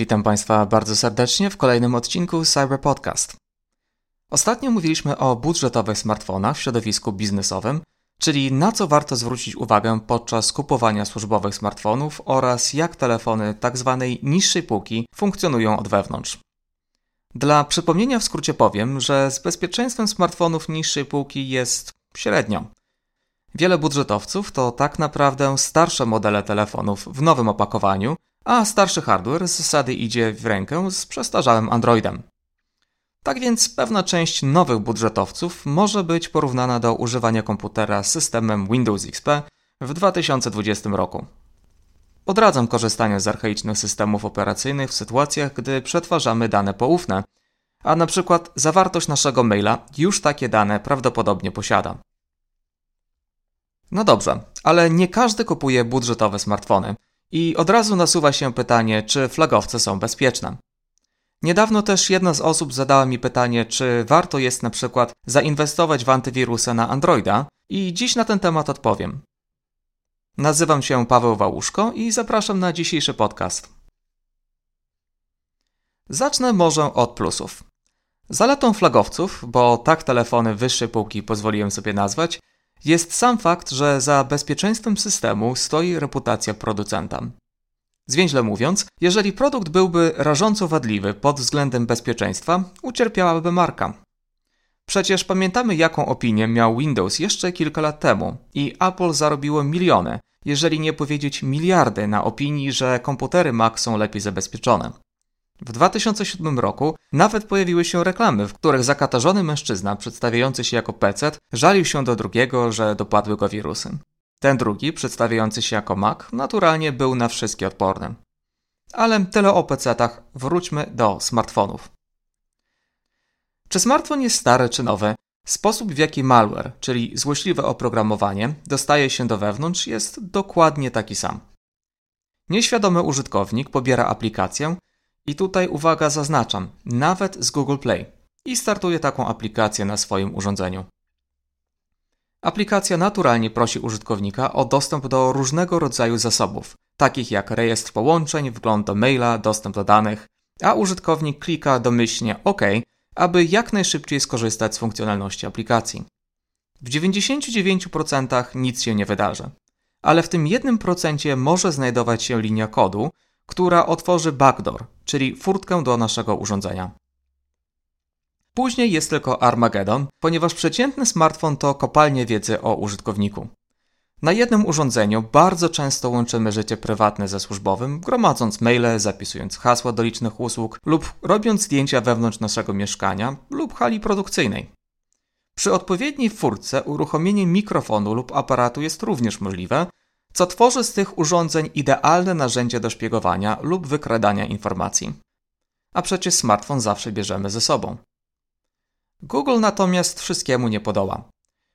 Witam Państwa bardzo serdecznie w kolejnym odcinku Cyber Podcast. Ostatnio mówiliśmy o budżetowych smartfonach w środowisku biznesowym, czyli na co warto zwrócić uwagę podczas kupowania służbowych smartfonów oraz jak telefony tzw. Tak niższej półki funkcjonują od wewnątrz. Dla przypomnienia w skrócie powiem, że z bezpieczeństwem smartfonów niższej półki jest średnio. Wiele budżetowców to tak naprawdę starsze modele telefonów w nowym opakowaniu, a starszy hardware z zasady idzie w rękę z przestarzałym Androidem. Tak więc pewna część nowych budżetowców może być porównana do używania komputera z systemem Windows XP w 2020 roku. Odradzam korzystanie z archaicznych systemów operacyjnych w sytuacjach, gdy przetwarzamy dane poufne, a na przykład zawartość naszego maila już takie dane prawdopodobnie posiada. No dobrze, ale nie każdy kupuje budżetowe smartfony i od razu nasuwa się pytanie, czy flagowce są bezpieczne. Niedawno też jedna z osób zadała mi pytanie, czy warto jest na przykład zainwestować w antywirusa na Androida i dziś na ten temat odpowiem. Nazywam się Paweł Wałuszko i zapraszam na dzisiejszy podcast. Zacznę może od plusów. Zaletą flagowców, bo tak telefony wyższej półki pozwoliłem sobie nazwać, jest sam fakt, że za bezpieczeństwem systemu stoi reputacja producenta. Zwięźle mówiąc, jeżeli produkt byłby rażąco wadliwy pod względem bezpieczeństwa, ucierpiałaby marka. Przecież pamiętamy, jaką opinię miał Windows jeszcze kilka lat temu i Apple zarobiło miliony, jeżeli nie powiedzieć miliardy na opinii, że komputery Mac są lepiej zabezpieczone. W 2007 roku nawet pojawiły się reklamy, w których zakatarzony mężczyzna przedstawiający się jako PC żalił się do drugiego, że dopadły go wirusy. Ten drugi, przedstawiający się jako Mac, naturalnie był na wszystkie odporny. Ale tyle o PC-tach, wróćmy do smartfonów. Czy smartfon jest stary czy nowy? Sposób w jaki malware, czyli złośliwe oprogramowanie, dostaje się do wewnątrz jest dokładnie taki sam. Nieświadomy użytkownik pobiera aplikację i tutaj uwaga zaznaczam, nawet z Google Play i startuje taką aplikację na swoim urządzeniu. Aplikacja naturalnie prosi użytkownika o dostęp do różnego rodzaju zasobów, takich jak rejestr połączeń, wgląd do maila, dostęp do danych, a użytkownik klika domyślnie OK, aby jak najszybciej skorzystać z funkcjonalności aplikacji. W 99% nic się nie wydarzy, ale w tym 1% może znajdować się linia kodu, która otworzy backdoor, czyli furtkę do naszego urządzenia. Później jest tylko Armageddon, ponieważ przeciętny smartfon to kopalnie wiedzy o użytkowniku. Na jednym urządzeniu bardzo często łączymy życie prywatne ze służbowym, gromadząc maile, zapisując hasła do licznych usług lub robiąc zdjęcia wewnątrz naszego mieszkania lub hali produkcyjnej. Przy odpowiedniej furtce uruchomienie mikrofonu lub aparatu jest również możliwe, co tworzy z tych urządzeń idealne narzędzie do szpiegowania lub wykradania informacji. A przecież smartfon zawsze bierzemy ze sobą. Google natomiast wszystkiemu nie podoła.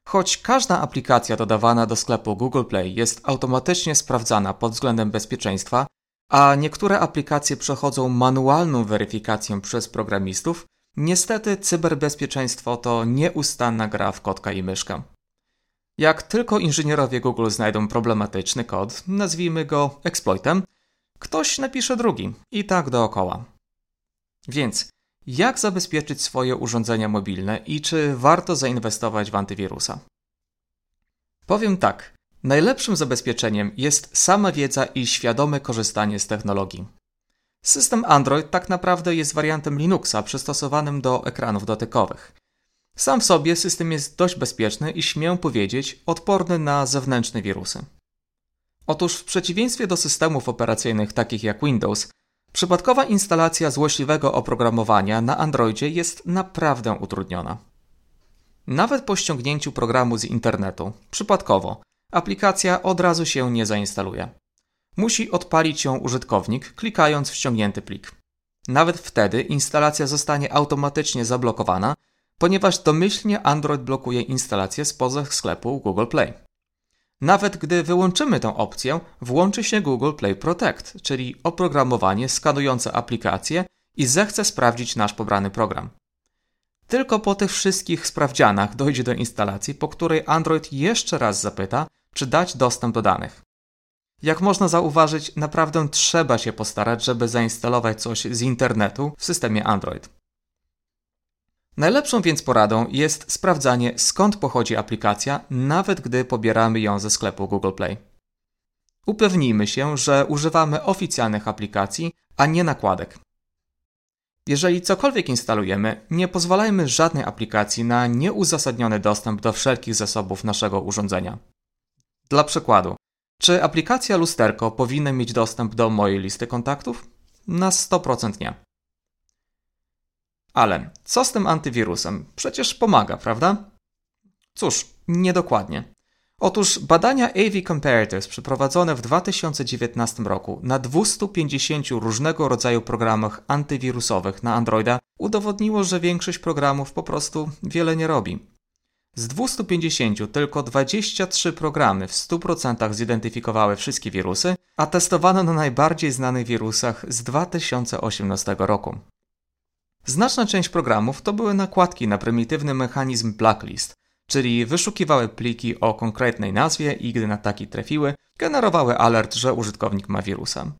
Choć każda aplikacja dodawana do sklepu Google Play jest automatycznie sprawdzana pod względem bezpieczeństwa, a niektóre aplikacje przechodzą manualną weryfikację przez programistów, niestety cyberbezpieczeństwo to nieustanna gra w kotka i myszkę. Jak tylko inżynierowie Google znajdą problematyczny kod, nazwijmy go exploitem, ktoś napisze drugi i tak dookoła. Więc jak zabezpieczyć swoje urządzenia mobilne i czy warto zainwestować w antywirusa? Powiem tak. Najlepszym zabezpieczeniem jest sama wiedza i świadome korzystanie z technologii. System Android tak naprawdę jest wariantem Linuxa przystosowanym do ekranów dotykowych. Sam w sobie system jest dość bezpieczny i śmiem powiedzieć odporny na zewnętrzne wirusy. Otóż w przeciwieństwie do systemów operacyjnych takich jak Windows, Przypadkowa instalacja złośliwego oprogramowania na Androidzie jest naprawdę utrudniona. Nawet po ściągnięciu programu z internetu, przypadkowo, aplikacja od razu się nie zainstaluje. Musi odpalić ją użytkownik, klikając w ściągnięty plik. Nawet wtedy instalacja zostanie automatycznie zablokowana, ponieważ domyślnie Android blokuje instalację spoza sklepu Google Play. Nawet gdy wyłączymy tę opcję, włączy się Google Play Protect, czyli oprogramowanie skanujące aplikację i zechce sprawdzić nasz pobrany program. Tylko po tych wszystkich sprawdzianach dojdzie do instalacji, po której Android jeszcze raz zapyta, czy dać dostęp do danych. Jak można zauważyć, naprawdę trzeba się postarać, żeby zainstalować coś z internetu w systemie Android. Najlepszą więc poradą jest sprawdzanie skąd pochodzi aplikacja, nawet gdy pobieramy ją ze sklepu Google Play. Upewnijmy się, że używamy oficjalnych aplikacji, a nie nakładek. Jeżeli cokolwiek instalujemy, nie pozwalajmy żadnej aplikacji na nieuzasadniony dostęp do wszelkich zasobów naszego urządzenia. Dla przykładu, czy aplikacja Lusterko powinna mieć dostęp do mojej listy kontaktów? Na 100% nie. Ale co z tym antywirusem? Przecież pomaga, prawda? Cóż, niedokładnie. Otóż badania AV Comparatives przeprowadzone w 2019 roku na 250 różnego rodzaju programach antywirusowych na Androida udowodniło, że większość programów po prostu wiele nie robi. Z 250 tylko 23 programy w 100% zidentyfikowały wszystkie wirusy, a testowano na najbardziej znanych wirusach z 2018 roku. Znaczna część programów to były nakładki na prymitywny mechanizm blacklist, czyli wyszukiwały pliki o konkretnej nazwie i gdy na taki trafiły, generowały alert, że użytkownik ma wirusa.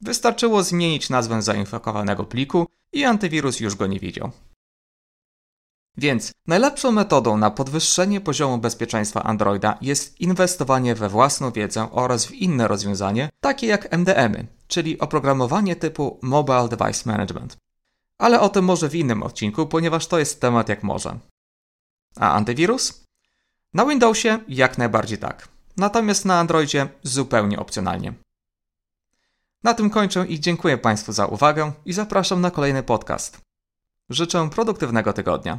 Wystarczyło zmienić nazwę zainfekowanego pliku i antywirus już go nie widział. Więc najlepszą metodą na podwyższenie poziomu bezpieczeństwa Androida jest inwestowanie we własną wiedzę oraz w inne rozwiązanie, takie jak MDM-y, czyli oprogramowanie typu Mobile Device Management. Ale o tym może w innym odcinku, ponieważ to jest temat jak może. A antywirus? Na Windowsie jak najbardziej tak. Natomiast na Androidzie zupełnie opcjonalnie. Na tym kończę i dziękuję Państwu za uwagę i zapraszam na kolejny podcast. Życzę produktywnego tygodnia.